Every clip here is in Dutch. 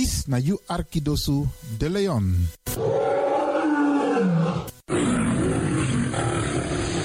Dis na Arkidosu de Leon.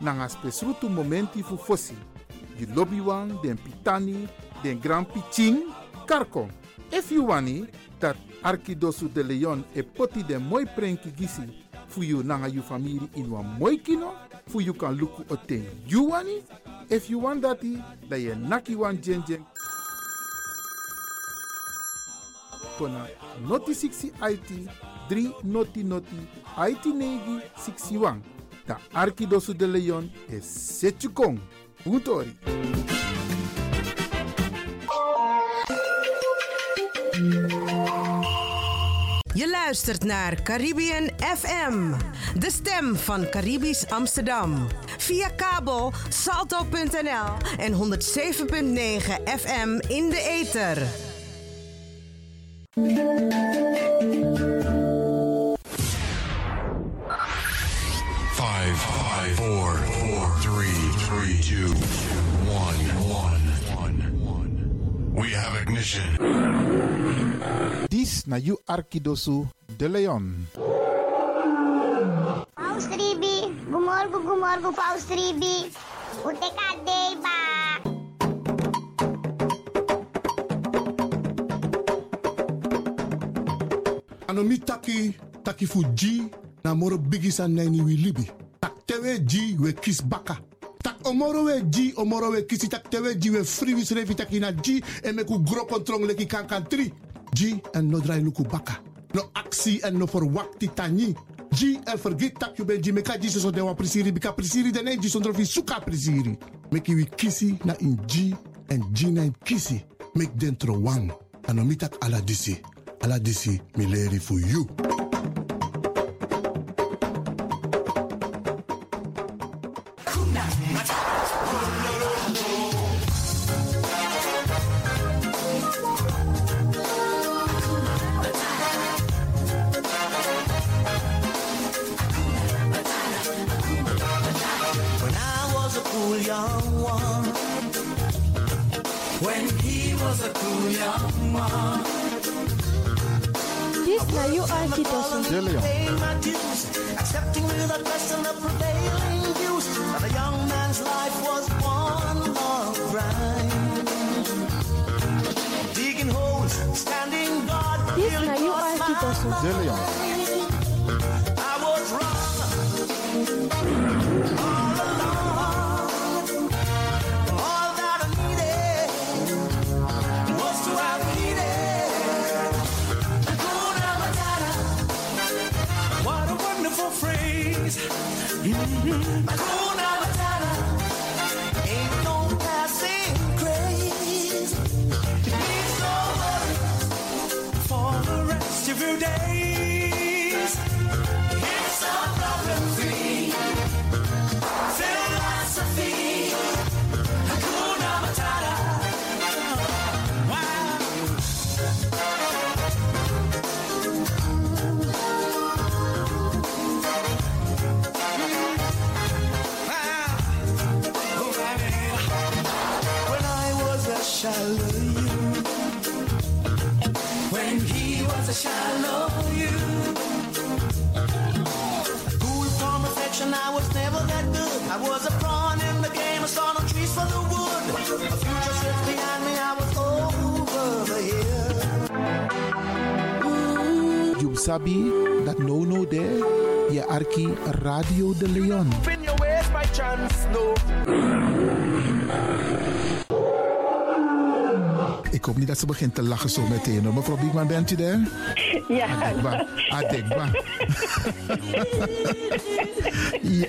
nanga spesrutu momenti fu fosi. You lobby wan, den pitani, den grand piching, karko. If you wani, dat Arkidosu de Leon e poti den moi prenki gisi fu you nanga you family in wan moi kino, fu you kan luku o ten you wani. If you want dati, da ye naki wan jen kona noti 60 IT 3 noti noti IT negi 61. Da Arkidosu de Leon e Setchukong. Je luistert naar Caribbean FM, de stem van Caribisch Amsterdam. Via kabel salto.nl en 107.9 FM in de ether. Five, five, four, four, three, three, two, one, one, one, one. We have ignition. Dis na you Arkidosu de Leon. Paus Ribi, gumorgo gumorgo Paus Ribi. Ute kadei ba. ano mi taki taki fu ji na moro bigi san nani wi libi tak tewe ji we kis baka. Tak omoro we ji omoro we kisi. Tak tewe ji we free wis revi. Taki na ji e me ku gro kontrong leki kan kan tri. Ji en no drai luku baka. No aksi en no for wakti tani ji en forget tak you ben ji. Me ka ji so de wa prisiri. Bika prisiri de ne ji sondro fi suka prisiri. Meki wi kisi na in ji en ji na in kisi. Mek dentro wang ano mi tak ala disi. Ala disi mi leri fu you was a pawn in the game, I saw no trees for the wood. A future slipped behind me, I was over the hill. You sabi that no no there. Je arki Radio de Leon. In your ways by chance, no. Ik hoop niet dat ze begint te lachen zo meteen. hoor. Mevrouw Biekman, bent u daar? Ja. Adekba. Adekba. ja.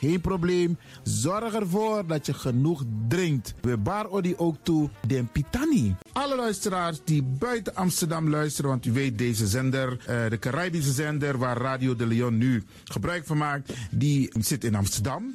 Geen probleem. Zorg ervoor dat je genoeg drinkt. We bar odi ook toe den pitani. Alle luisteraars die buiten Amsterdam luisteren, want u weet deze zender, eh, de Caribische zender waar Radio de Leon nu gebruik van maakt, die zit in Amsterdam.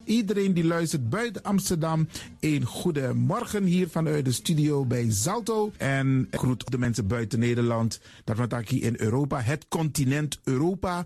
Iedereen die luistert buiten Amsterdam, een goede morgen hier vanuit de studio bij Zalto. En groet de mensen buiten Nederland, dat we hier in Europa, het continent Europa.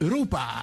Europa.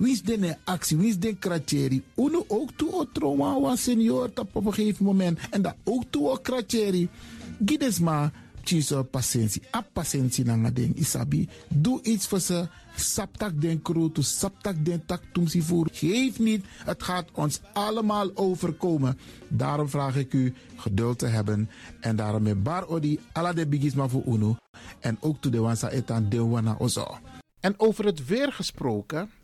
Wie is de actie? Wie is de kratjeri? Uno ook toe o trauma wa senior tap op een gegeven moment. En dat ook toe o kratjeri. Gides maar tjiso patiëntie. A patiëntie na ding isabi. Doe iets voor ze. Saptak den kroto, saptak den tak tumsi voer. Geef niet, het gaat ons allemaal overkomen. Daarom vraag ik u geduld te hebben. En daarom met bar odi, ala de bigisma voor uno. En ook toe de wansa etan de wana ozo. En over het weer gesproken,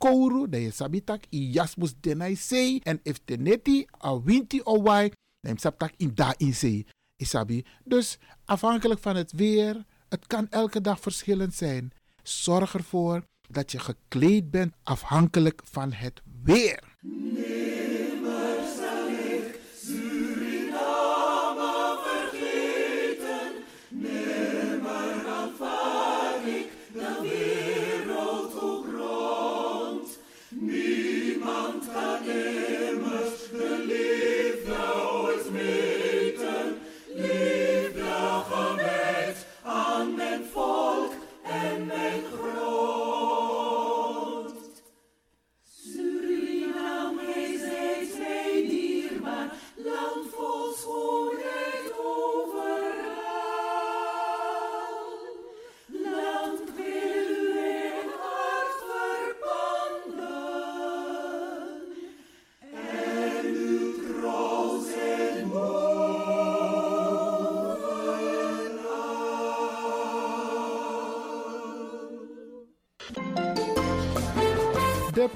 kouru, dat je sabitak i jasmus denai sei. En if teneti a winti o wai, dan sabtak in da in. Isabi. Dus afhankelijk van het weer, het kan elke dag verschillend zijn. Zorg ervoor dat je gekleed bent afhankelijk van het weer.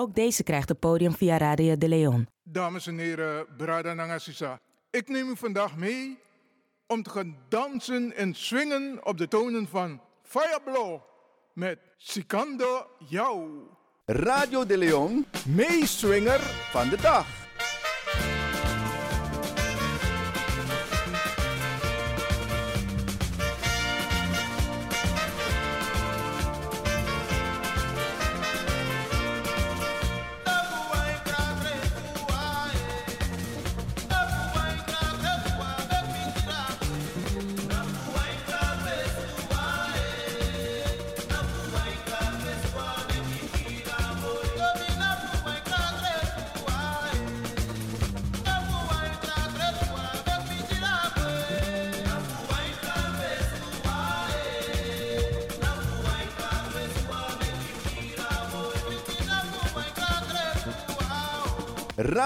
Ook deze krijgt het podium via Radio de Leon. Dames en heren, Brada Nangasisa. Ik neem u vandaag mee om te gaan dansen en swingen op de tonen van Fireblow met Sikando Jou. Radio de Leon, meeswinger van de dag.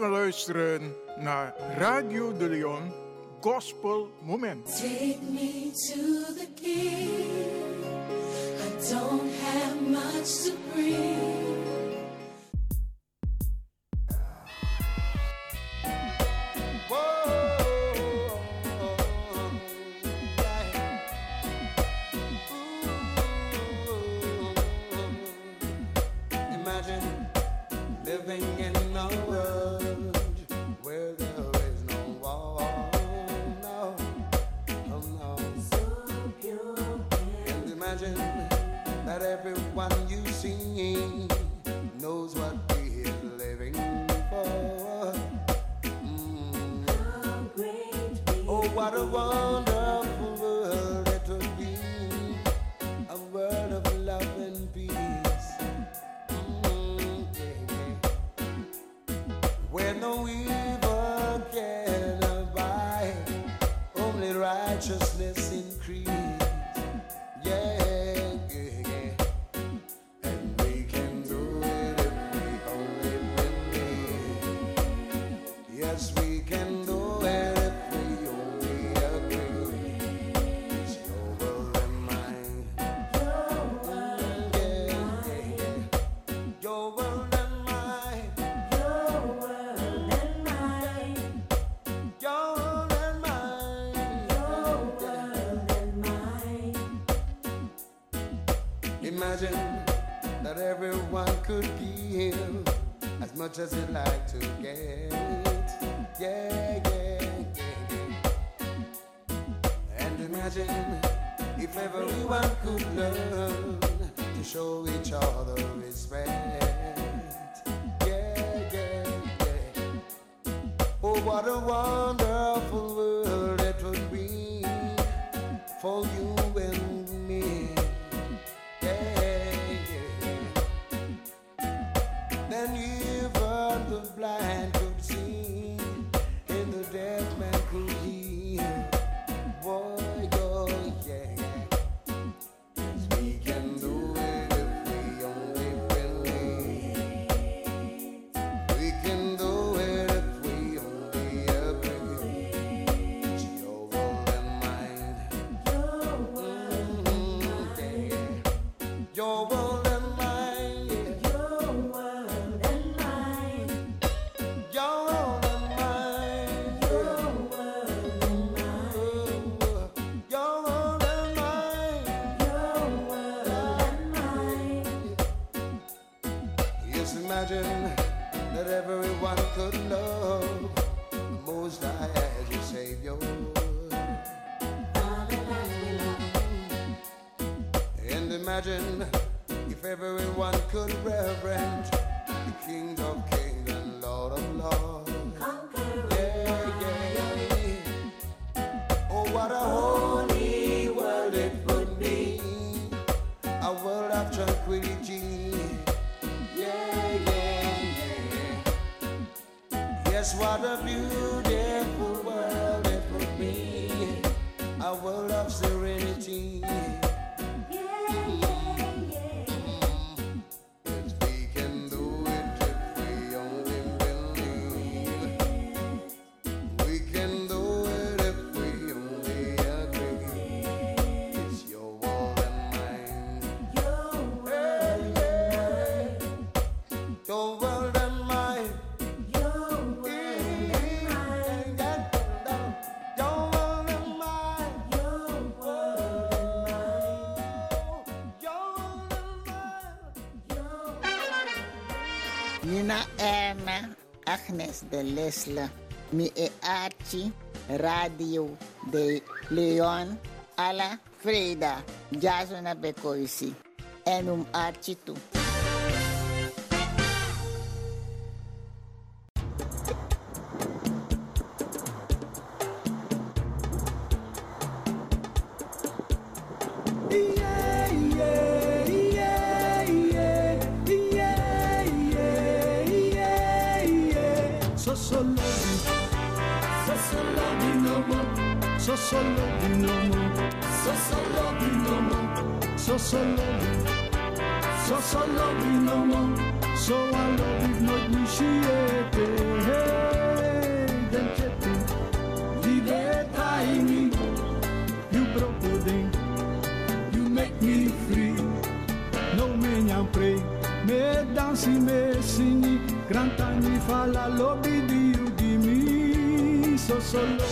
Gaan luisteren naar Radio de Leon Gospel Moment. Take me to the king. I don't have much to bring. Wonderful world it would be. A world of love and peace. Mm, yeah, yeah. Where no evil can abide, only righteousness increase. Yeah, yeah, yeah. And we can do it if we only believe. Yes, we can much as they like to get. Imagine if everyone could reverence the King of Kings and Lord of Lords. Yeah, yeah. Oh, what a holy world it would be. A world of tranquility. Yeah, yeah, yeah. Yes, what a beautiful De Lesle, mi e Archie, Radio de Leon, Alla Freda, Jasona en um Archie solo binomo, so solo so solo binomo, so I love you not initiate. Hey, then chetu, vive taimi, you broke pudding, you make me free. No me nyam pray, me dansi me singi, grantani fala lobby di you give me, so solo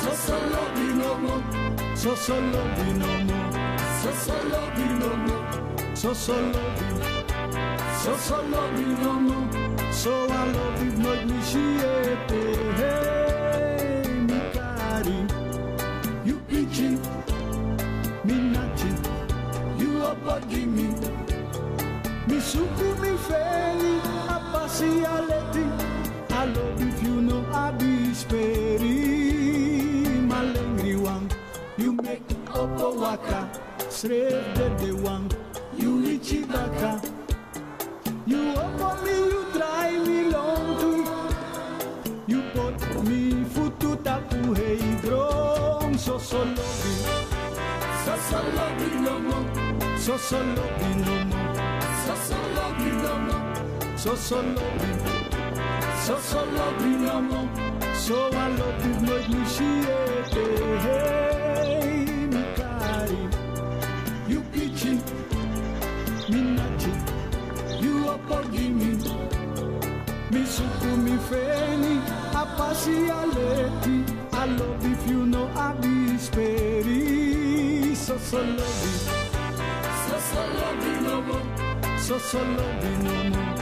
so solo binomo, so solo binomo, so solo binomo, so solo so solo binomo, so I love you not initiate. Hey, mi cari, you preaching, me nachi, you up me. Mi suku mi feli, apasi aleti. I make opo waka. Srev de de wang, you ichi baka. You opo me, you try me long to. You put me to tapu hey drong. So so love so so love no more. So so love no more. So so love no more. So so love So so love no more. So I love you no initiate. Eh, hey, eh. Me. Mi suku mi feni, apasi aleti. I love if you know I be speri. So so love. So so love no more. So so love no more.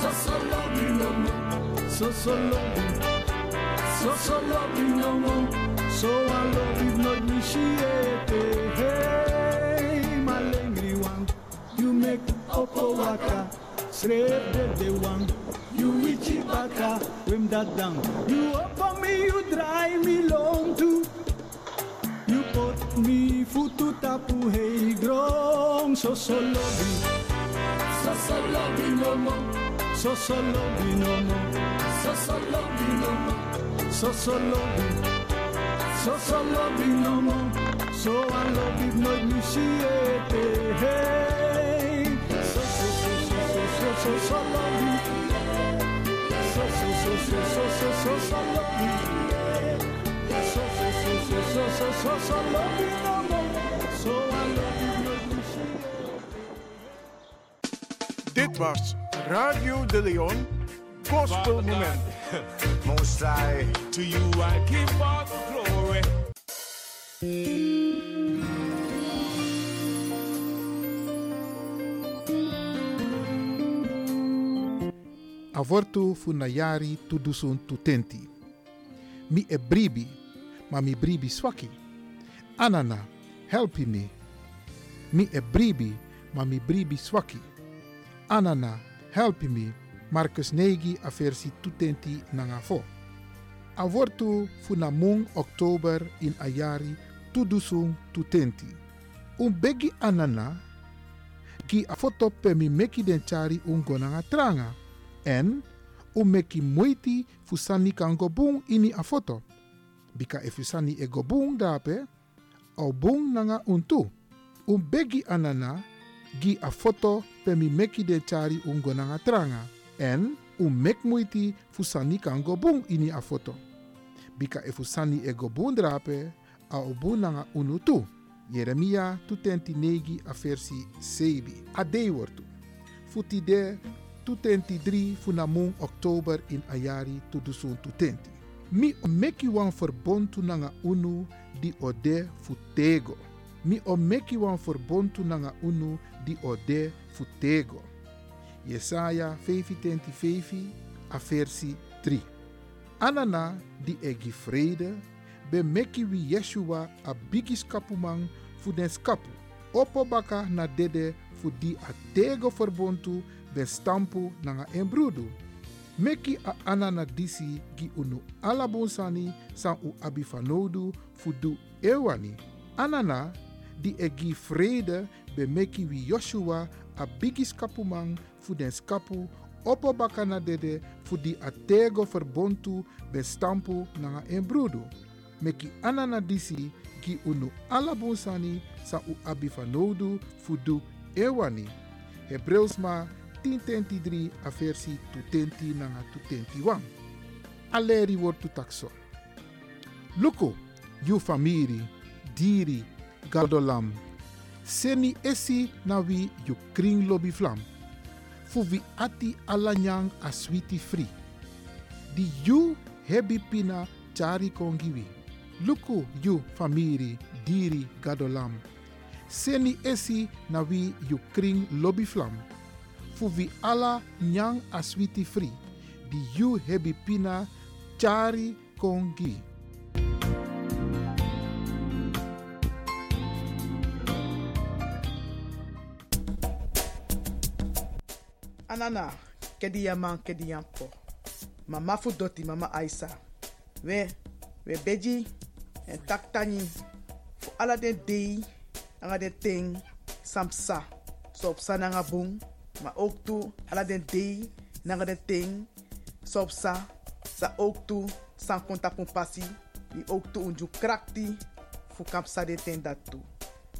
So so love no more. So so love. So so love no more. So I love you not initiate. Hey, my one. You make opo waka. Srep de de one. You ichi baka. Wim that down. You up me, you drive me long too. You put me foot to tapu hey grong. So so you. So so you no more. So so you no more. So so you no more. So so you. So so you no more. So I love you no initiate. Eh, hey. Eh. So so so so so so so so. So so so so so so so so. So so so I love you. Dit was Radio de Leon Gospel Moment. Most I, to you I give all glory. Avortu fu na yari tu dusun tu. Mi e bribi, ma mi bribi swaki. Anana, helpi me. Mi e bribi, ma mi bribi swaki. Anana, helpi me. Marcus Negi a versi tu tenti nanga fo. Avortu fu na mung oktober in ayari tu dusun tu tenti. Un begi anana, ki a foto pe mi meki den chari un gonanga tranga en o meki moiti fusani kan go bung ini a foto. Bika e fusani e go bung dape, au bung nanga untu. Un begi anana gi a foto pe mi meki de chari ungo nanga tranga. En un mek moiti fusani kan go bung ini a foto. Bika e fusani e go bung drape, au nanga unu tu. Jeremia tutenti negi a versi sebi. A dei. Futi 2023 funamung oktober in ayari 2020. Mi o meki wan verbontu nanga unu di ode futego. Mi o meki wan verbontu nanga unu di ode futego. Jesaja 55 a versi 3. Anana di egi vrede, be meki wi Yeshua a bigis kapumang fu den skapu. Opo baka na dede fu di a tego verbontu be stampu nanga embrudu. Meki a anana disi gi unu alabonsani san u abifanodu fudu ewani. Anana di egi vrede be meki wi Joshua a bigis kapumang fu den skapu opo bakana dede fu di a tego verbontu be stampu nanga embrudu. Meki anana disi gi unu ala bonsani sa u abi van nodu fudu ewani. Hebreus ma 1023 a versi tu tenti nanga tu tenti wan. Aleri wordt tu takso. Luko, you famiri, diri, galdolam. Seni esi na wi you kring lobby flam. Fu vi ati alanyang a sweetie free. Di you hebi pina chari kongiwi. Luku you famiri, diri, gadolam. Seni esi na wi you kring lobby flam. Fu vi ala nyang a sweetie free. Di you hebi pina chari kongi. Anana, kedi yaman kedi yampo. Mama fu doti mama Aisa. We, we beji en tak tani. Fu ala den dei, anga den ting, samsa. So op sa nanga. Maar ook toe, ala den dei, nanga ting, so op sa. Sa ook toe, san konta pasi. Die ook toe unju krakti. Fu kamp sa de ten dat toe.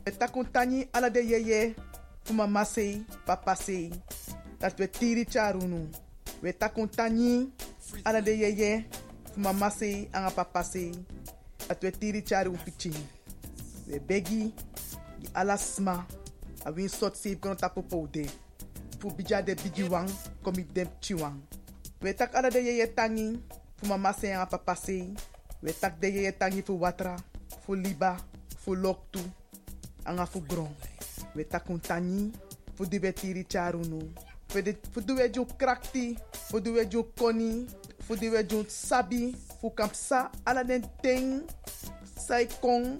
E takun tani ala de yeye. Fu mama sei, papa sei. dat we tiri charunu. We takun tani ala de yeye fu mama se anga papa se dat we tiri charu pichin. We begi di ala sma a win sot se kono tapo poude. Fu bija de bigi wang komi dem chiwang. We tak ala de yeye tangi fu mama se anga papa se. We tak de yeye tangi fu watra, fu liba, fu loktu, anga fu gron. We takun tani fu di we tiri charunu. fu du we jun krakti, fu du we jun koni, fu du we jun sabi, fu kamp sa ala den ting, sai kong,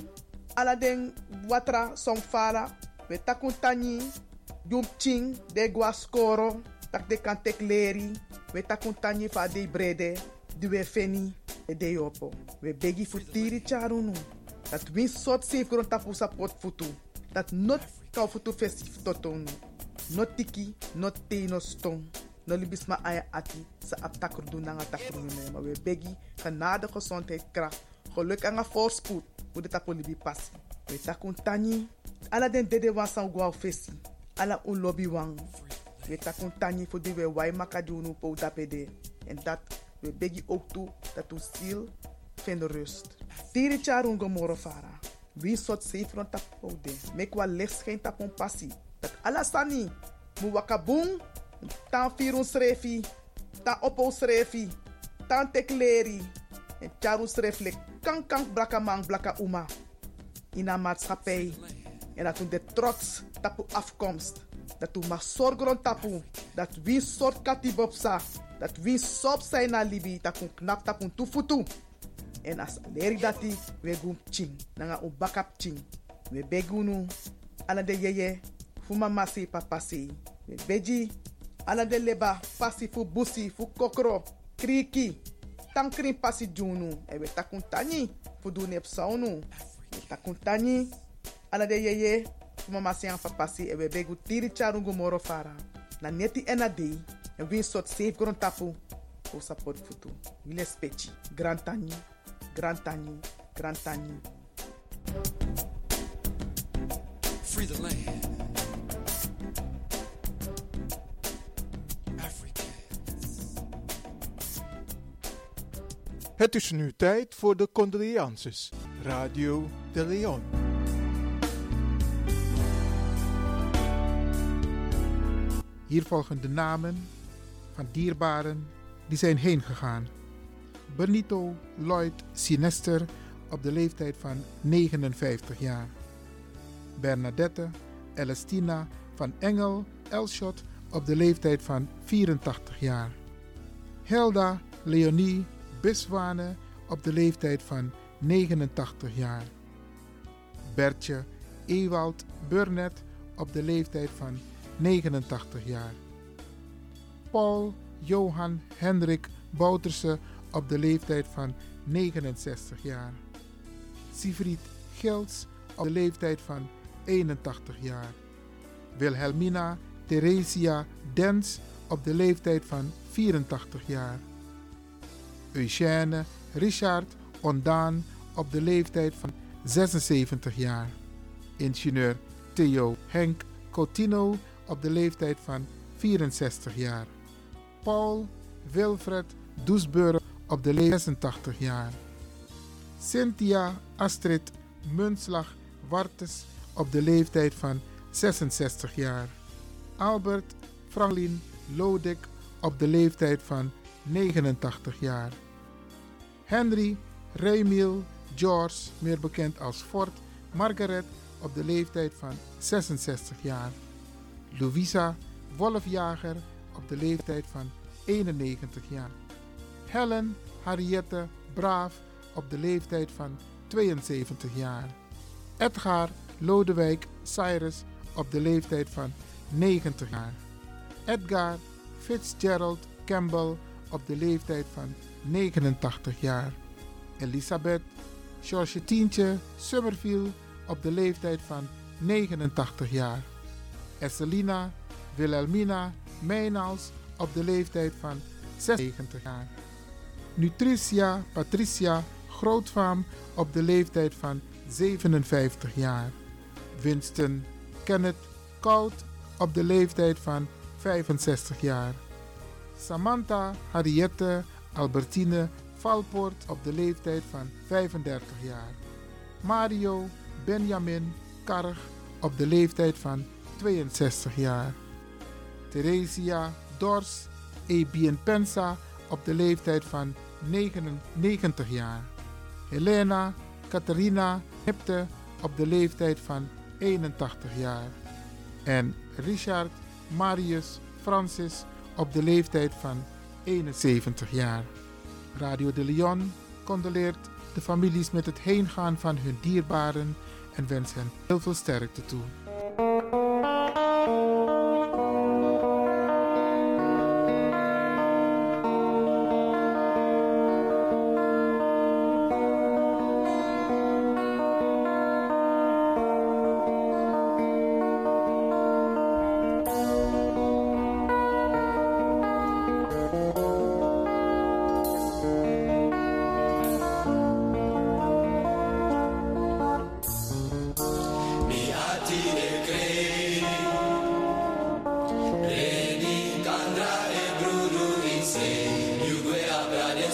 ala den watra song fala, we takun tani, jun ching, de gwa skoro, tak de kan tek leri, we takun tani fa de brede, du we feni, e de yopo. We begi fu tiri charunu, dat win sot sef gron tapu sa pot futu, dat not kau futu festif totonu. no tiki, no te, no. No libis ma aya ati sa ap takrudu na nga takrudu na Maar we begi genade gezondheid kracht. Geluk en voorspoed. Hoe de tapo libi pasi. We takun tani. Ala den dede wan san gwa fesi. Ala un lobby wang. We takun tani voor die we wai makadunu po dapede. En dat we begi ook toe dat u ziel vindt rust. Tiri charun gomoro fara. Wie soort zeefron tapo de. Mek wa licht geen tapon passie dat alasani mu wakabung tan firun srefi tan opo srefi tan tekleri en charu srefle kan kan blaka man blaka uma in een maatschappij en dat we de trots tapu afkomst dat we maar zorgen tapu dat we soort katibopsa dat we sop zijn na libi dat we knap tapu tufutu en as leri dati we gum ching nanga u bakap ching we begunu ala de yeye fu mama si papa si. We beji, ala de leba, pasi fu busi, fu kokro, kriki, tankrin pasi junu. E we takun tani, fu du nep saunu. We takun tani, ala de yeye, mama si an papa si, e we begu tiri charungu moro fara. Na neti ena dei, e win sot safe gron tapu, fu support futu. Wile spechi, grand tani, grand tani, grand tani. Free the land. Het is nu tijd voor de condolences. Radio de Leon. Hier volgen de namen van dierbaren die zijn heen gegaan. Benito Lloyd Sinester op de leeftijd van 59 jaar. Bernadette Celestina van Engel Elshot op de leeftijd van 84 jaar. Helda Leonie Biswane op de leeftijd van 89 jaar. Bertje Ewald Burnett op de leeftijd van 89 jaar. Paul Johan Hendrik Bouterse op de leeftijd van 69 jaar. Sigrid Gels op de leeftijd van 81 jaar. Wilhelmina Theresia Dens op de leeftijd van 84 jaar. Eugène Richard Ondaan op de leeftijd van 76 jaar. Ingenieur Theo Henk Coutinho op de leeftijd van 64 jaar. Paul Wilfred Doesburg op de leeftijd 86 jaar. Cynthia Astrid Munslag Wartes op de leeftijd van 66 jaar. Albert Franklin Lodek op de leeftijd van 89 jaar. Henry Remiel George, meer bekend als Ford Margaret, op de leeftijd van 66 jaar. Louisa Wolfjager op de leeftijd van 91 jaar. Helen Harriette Braaf op de leeftijd van 72 jaar. Edgar Lodewijk Cyrus op de leeftijd van 90 jaar. Edgar Fitzgerald Campbell op de leeftijd van 89 jaar. Elisabeth Georgetientje Summerfield op de leeftijd van 89 jaar. Esselina Wilhelmina Meynals op de leeftijd van 96 jaar. Nutricia Patricia Grootvaam op de leeftijd van 57 jaar. Winston Kenneth Koud op de leeftijd van 65 jaar. Samantha Harriette Albertine Valpoort op de leeftijd van 35 jaar. Mario Benjamin Karg op de leeftijd van 62 jaar. Theresia Dors Ebien Pensa op de leeftijd van 99 jaar. Helena Catharina Hipte op de leeftijd van 81 jaar. En Richard Marius Francis op de leeftijd van 71 jaar. Radio de Leon condoleert de families met het heengaan van hun dierbaren en wens hen heel veel sterkte toe.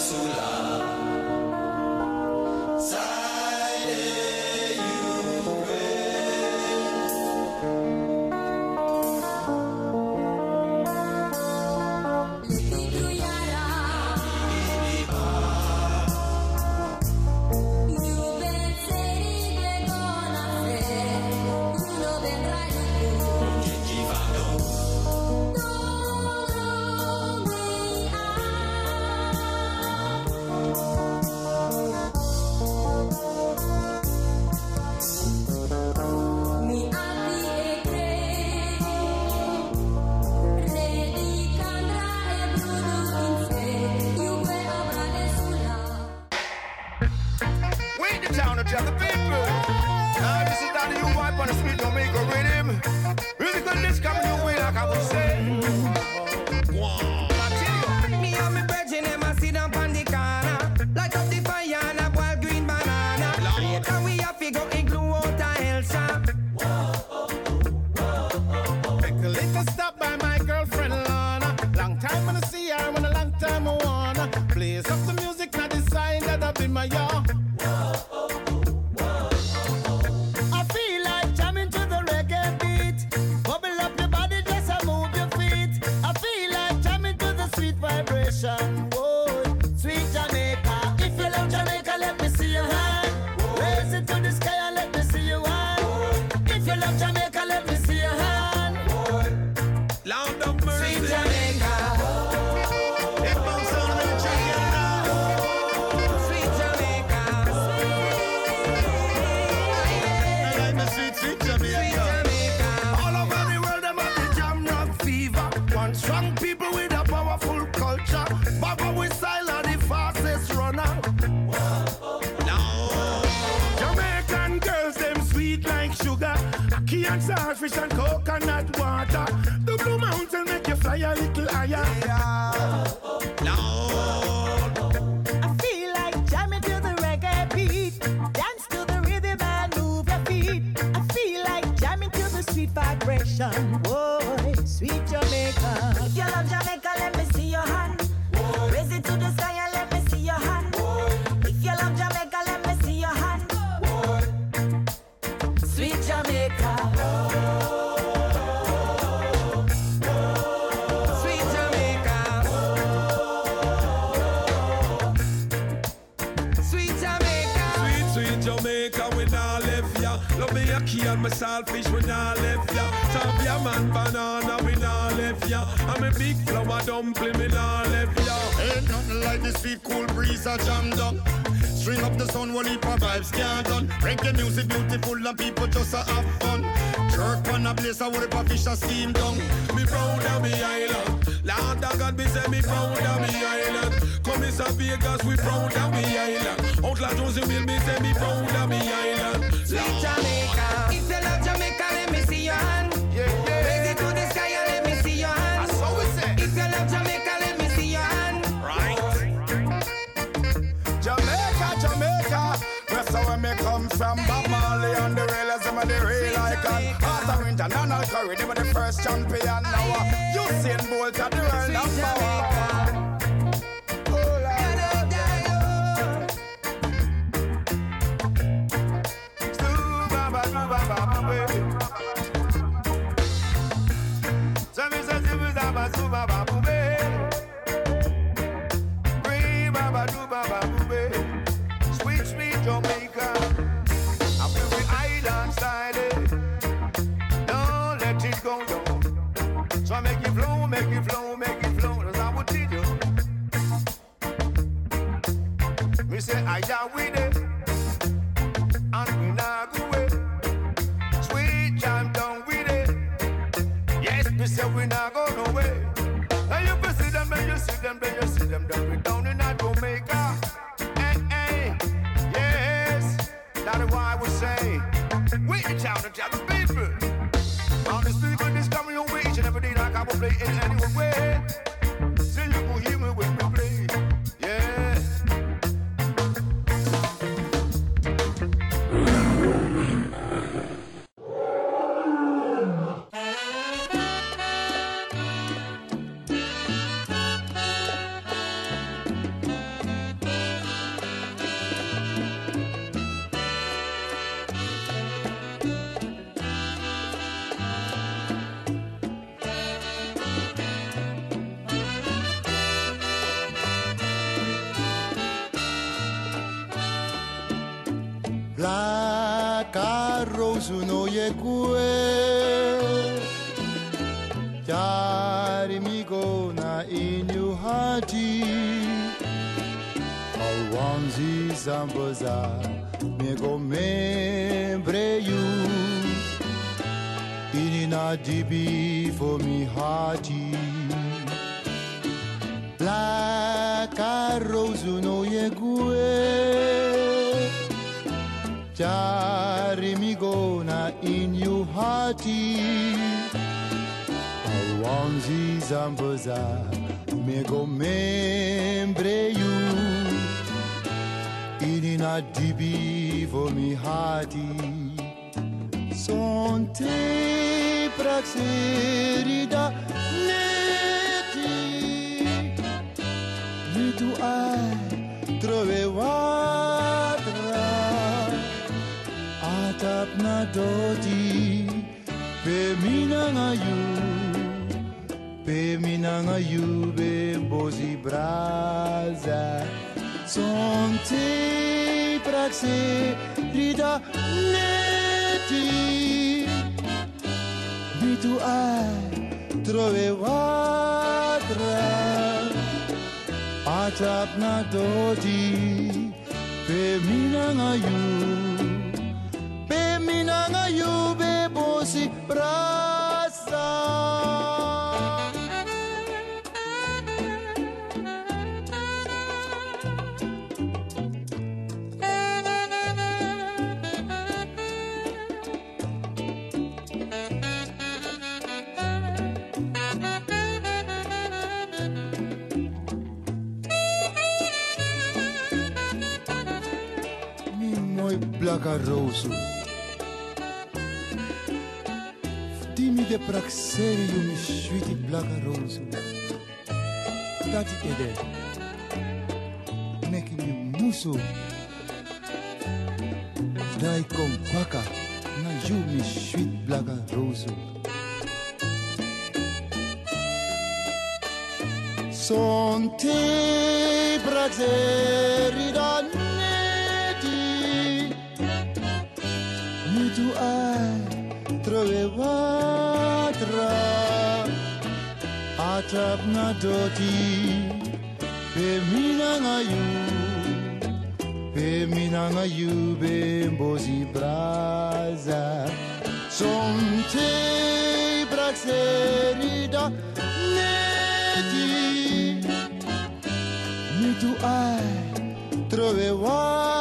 Rasulullah So when me come from Bob Marley and the real as I'm the real icon. Arthur International Curry, they were the first champion. Now uh, Usain Bolt at the world number one. make it flow, make it flow. That's I we teach you. Me say, I am with it. me in any way. Rose no ye kue tari mi go na inyu hati. Awanzi zambaza mi go membre you Ini na dibi for mi hati. Black La rose no ye gue Tarimigona in you yuhati Awanzi zambaza mego membreyu Inina dibi vomihati Sonte praxerida neti. Nitu ai trovevai tapnatoti pe minangayu pe minangayu be bozi braza. Sonte praxe rida neti. Bitu ai trove watra atapnatoti pe minangayu nanga yube bosi brasa. Mimoy blaka rosu. De praxeri yu mi sweetie blaka rosu. Tati ede. Neki mi musu. Dai kom paka. Na yu mi sweet blaka rosu. Son te praxeri atap na doti pe mina ngayu pe mina ngayu be mbozi braza son te praxeri da neti mi tu ai trovevatra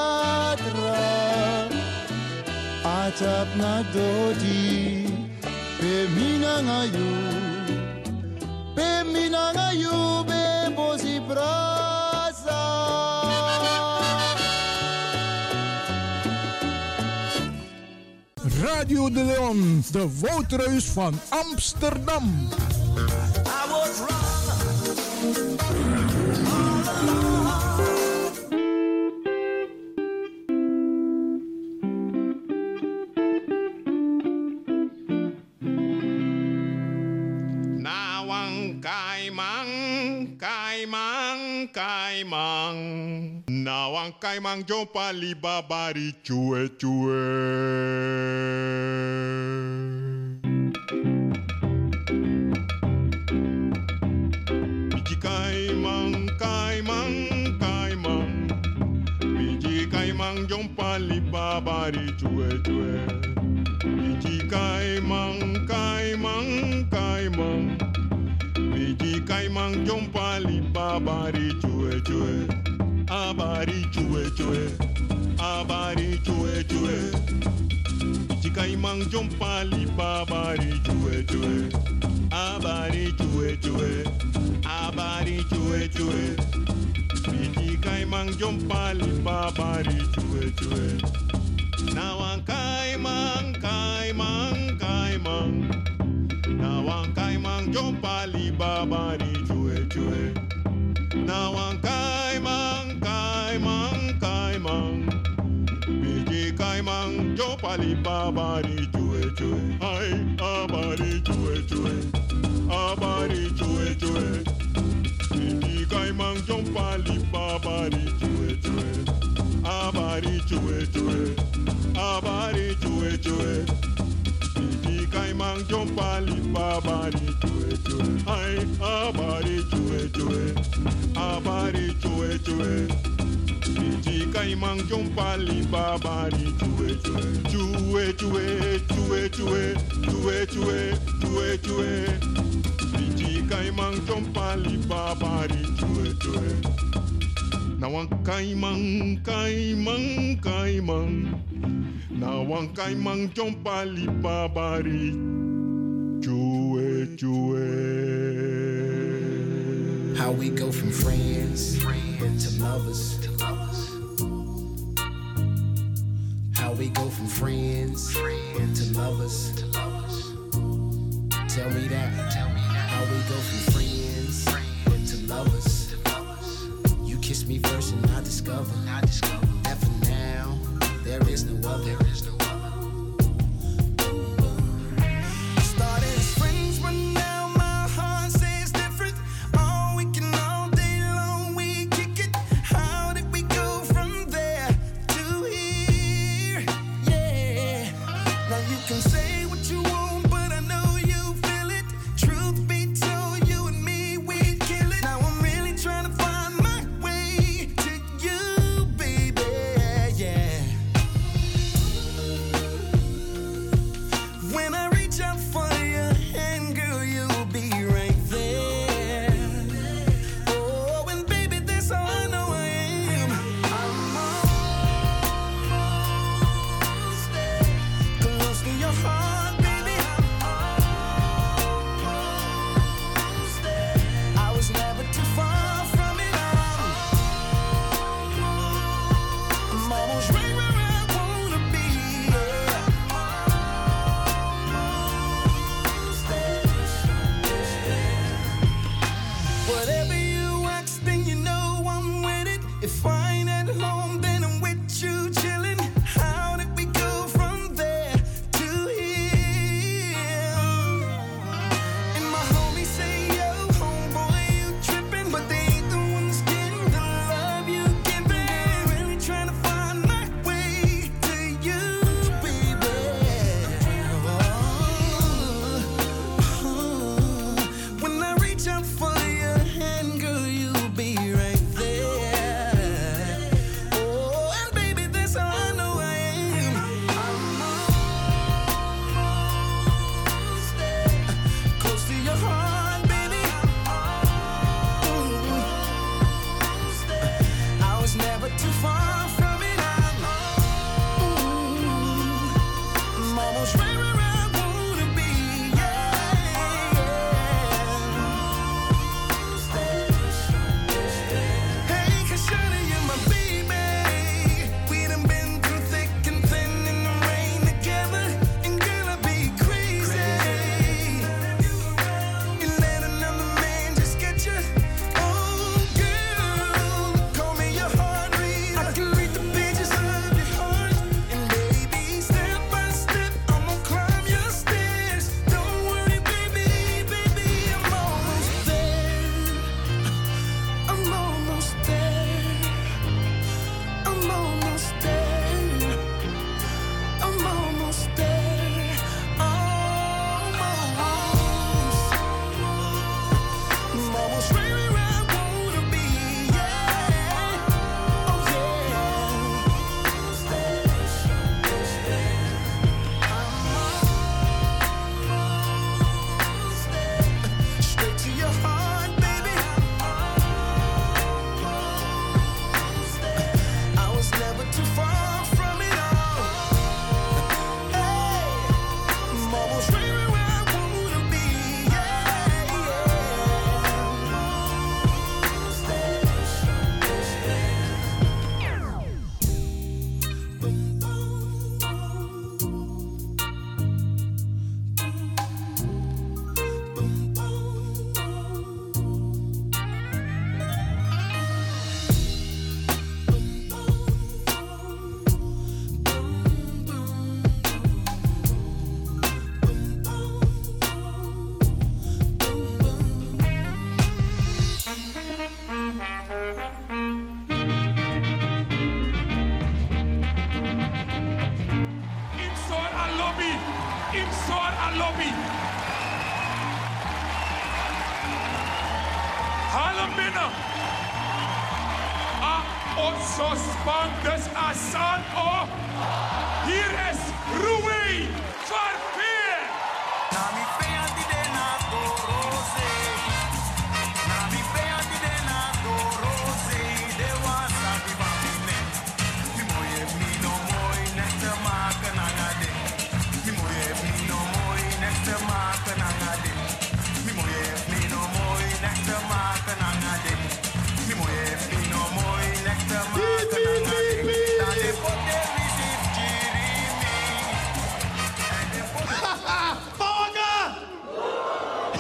atap na dodi pe mina ngayu pe Radio de Leon, de Woudreus van Amsterdam. mang, kai Kaimang, Kaimang, Kaimang. Nawang Kaimang jumpa liba bari cue cue. kai mang, kai Kaimang, Kaimang, Kaimang. Biji Kaimang jumpa liba bari cue cue. Biji Kaimang, kai mang. Biji kaimang jompa libabari chue chue. Abari chue chue. Abari chue chue. Biji kaimang jompa libabari chue chue. Abari chue chue. Abari chue chue. Biji kaimang jompa libabari chue chue. Now ang kaimang, kaimang, kaimang. Na wan kai man jompa li baba di chue chue. Na wan kai man kai man kai man. Biji kai man jompa li baba di chue chue. Ai abari chue chue. Abari chue chue. Biji kai man jompa li baba di chue chue. Abari chue chue. Abari chue chue. Biji kaimang jompa libabari chue chue. Ay, abari chue chue. Abari chue chue. Biji kaimang jompa libabari chue chue. Chue chue, chue chue, chue chue, chue chue. Biji kaimang jompa libabari chue chue. Now Now babari. Chue, chue. How we go from friends, friends to lovers. To lovers. How we go from friends, friends to lovers. To lovers. Tell me that. Tell me that. How we go from kiss me first and I discover. That for now, there is no other.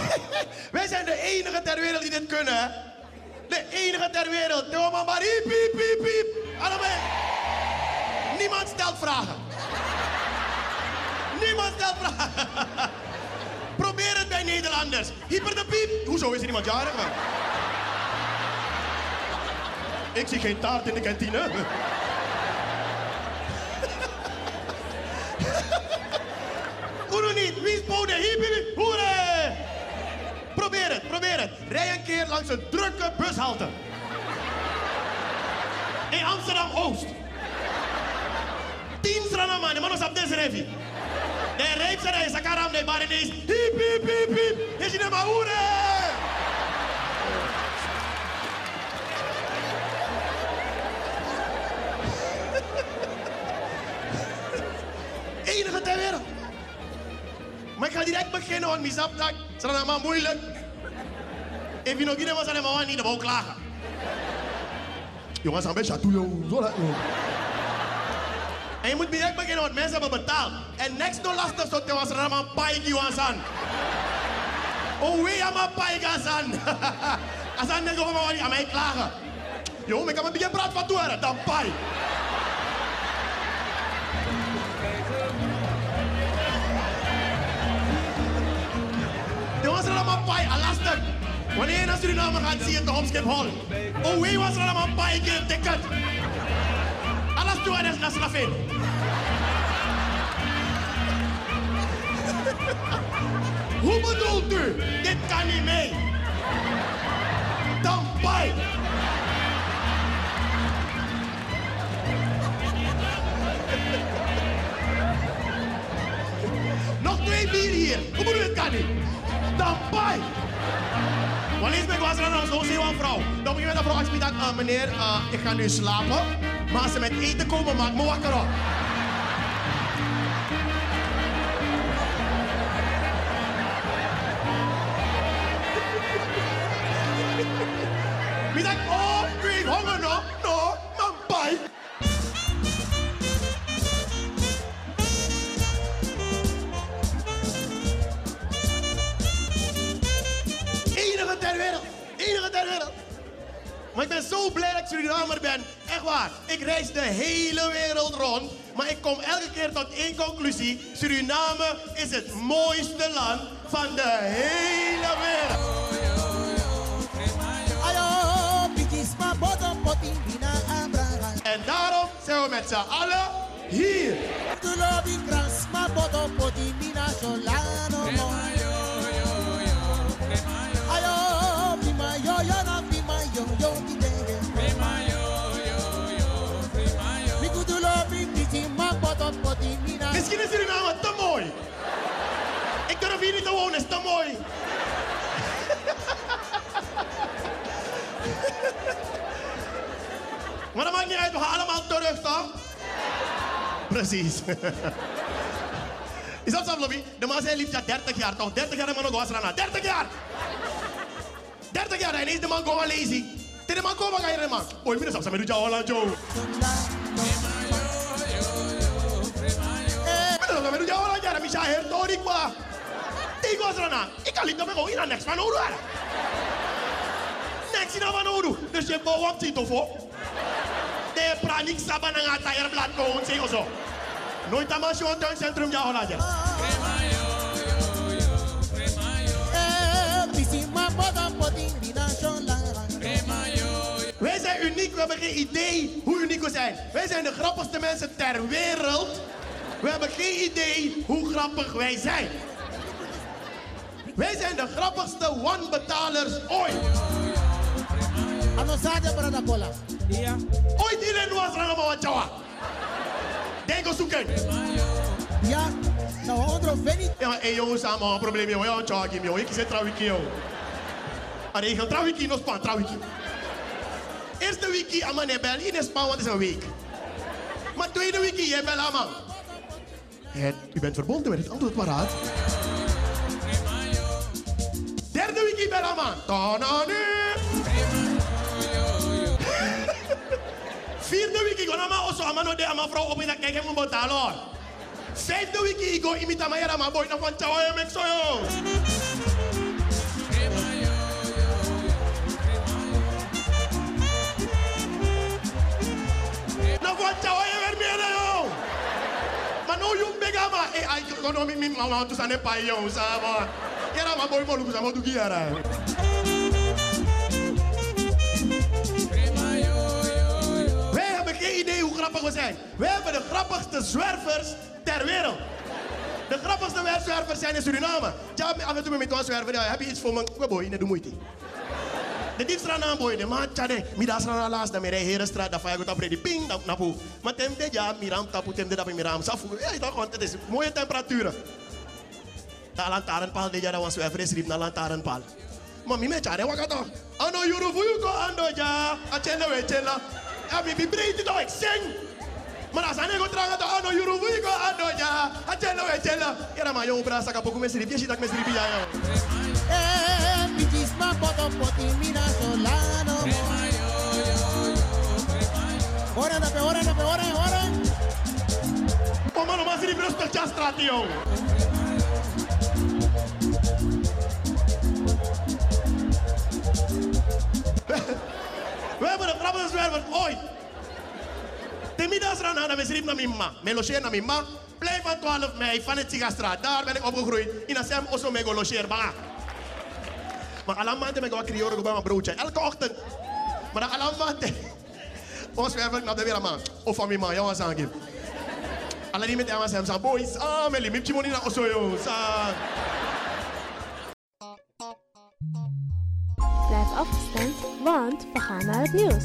Wij zijn de enige ter wereld die dit kunnen, hè? De enige ter wereld. Doe maar maar piep, piep, piep. Allebei. Niemand stelt vragen. Niemand stelt vragen. Probeer het bij Nederlanders. Hyper de piep. Hoezo is er iemand jarig? Ik zie geen taart in de kantine. Rij een keer langs een drukke bushalte. In Amsterdam-Oost. Tien stranaman, de mannen op deze revi. De rijp zijn hij, sakaram, de bar ineens. Hiep, hiep, hiep, hiep. Is je maar hoera? Enige ter wereld. Maar ik ga direct beginnen, want misap dat is allemaal moeilijk. Maar niet, dan wou klagen. Jongens, beetje toe, joh. Zo dat. En je moet direct beginnen, want mensen hebben betaald. En next no lastig zo te was er allemaal paiki wansan. Oh, we aan mijn paiki wansan. Als dan denk ik gewoon aan mij klagen. Joh, ik kan me begin praten van toe, dan. Er was er allemaal paai, lastig. Wanneer je naar Suriname gaat, zie je het op Schiphol. Oh, wie was er allemaal ik een ticket. Alles toe en is naar Slafin. Hoe bedoelt u? Dit kan niet mee. Dan paai. Nog twee bier hier. Hoe bedoel je, het kan niet? Dan pai. Wanneer ik was er dan zo zie je een vrouw. Dan je met de vrouw als dat, uh, meneer, uh, ik ga nu slapen. Maar als ze met eten komen, maak me wakker op. Suriname is het mooiste land van de hele wereld. En daarom zijn we met z'n allen hier. Misschien is Suriname te mooi. Ik durf hier niet te wonen, is te mooi. Maar dat maakt niet uit, we gaan allemaal terug, toch? Precies. Is dat zo, Lobby? De man zei liefst ja 30 jaar, toch? 30 jaar de man ook was eraan. 30 jaar! 30 jaar, en ineens de man gewoon lazy. Tegen de man komen, ga je de man. Oei, minus afstaan met jou, met jou, Ik. Ik aan. Dus je bouwt op Tito voor. De pranik saban ang atayar blad ko un sing oso. Nooit tama siya ang turn centrum na dyan. Wij zijn uniek, we hebben geen idee hoe uniek we zijn. Wij zijn de grappigste mensen ter wereld. We hebben geen idee hoe grappig wij zijn. Wij zijn de grappigste wanbetalers ooit. Anosade brada cola. Ja. Ooit iedereen was er allemaal wat jawa. Denk eens zoeken. Ja, nou onder veni. Ja, en jongens, samen een probleem. Ja, jawa, Kim, joh. Ik zit trouwiki, joh. Maar ik ga trouwiki, no span, trouwiki. Eerste wiki, aman, je bel. In span, want het is een week. Maar tweede wiki, je bel, aman. Het, u bent verbonden met het antwoord paraat. Derde wiki, bel, aman. Tonani. Vierde wiki, go nama oso amano de ama vrouw op in dat kijk betalen hoor. Vijfde wiki, ik go imita maar jara maar boy na van chawa je mek so yo. No yung bega ma eh ay kono mi mi mama tu sane pa yo sa ba. Jara ma boy mo lu sa mo tu giara. Wij hebben geen idee hoe grappig we zijn. Wij hebben de grappigste zwervers ter wereld. De grappigste zwervers zijn in Suriname. Ja, af en toe met een zwerver, ja, heb je iets voor me? We boy, nee, doe moeite. De diepstraat aan boy, de maat, tjade, mi da strana laas, da mere herenstraat, da faya die ping, da napu. Maar tem de ja, miram tapu, tem de da miram, safu. Ja, toch, want het is mooie temperaturen. Da lantaarnpaal, de ja, da was zwerver, is riep na lantaarnpaal. Maar mi me tjade, wakato. Ano yuru vuyu ko ando ja, a we chenda. Ja, mi bi breed het ik zing. Maar als ik ga to ano yuru vuyu ko ando ja, a chenda we chenda. Ja, maar jong bra saka poku me ziet dat me sirip ja, yo. Eh, pitisma poto poti mina solano. Ora na pe, ora na pe, ora, ora. Oh, mano, mas sirip respect ja straat, yo. We hebben de grappigste zwerver ooit. De middagsrand hadden we schreef naar mijn ma. Me logeer naar mijn ma. Blijf van 12 mei van het Sigastraat. Daar ben ik opgegroeid. In een sem osso mego logeer banga. Maar alle maanden ben ik wat krioren bij mijn broodje. Elke ochtend. Maar dan alle maanden. Ons zwerver naar de weer man. Of van mijn ma. Ja, wat zeggen. Alle die met hem zijn zijn boys. Ah, me limit je money naar osso yo. Sa. Blijf afgestemd, want we gaan naar het nieuws.